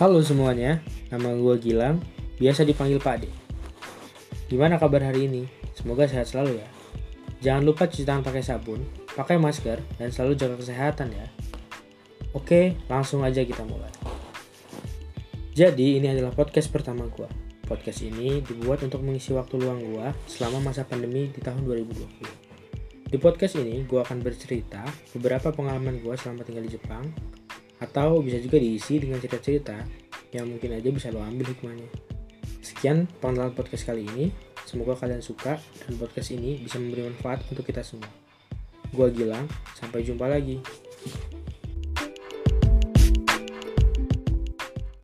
Halo semuanya, nama gue Gilang, biasa dipanggil Pak D. Gimana kabar hari ini? Semoga sehat selalu ya. Jangan lupa cuci tangan pakai sabun, pakai masker, dan selalu jaga kesehatan ya. Oke, langsung aja kita mulai. Jadi, ini adalah podcast pertama gue. Podcast ini dibuat untuk mengisi waktu luang gue selama masa pandemi di tahun 2020. Di podcast ini, gue akan bercerita beberapa pengalaman gue selama tinggal di Jepang, atau bisa juga diisi dengan cerita-cerita yang mungkin aja bisa lo ambil hikmahnya. Sekian pengenalan podcast kali ini. Semoga kalian suka dan podcast ini bisa memberi manfaat untuk kita semua. Gua Gilang, sampai jumpa lagi.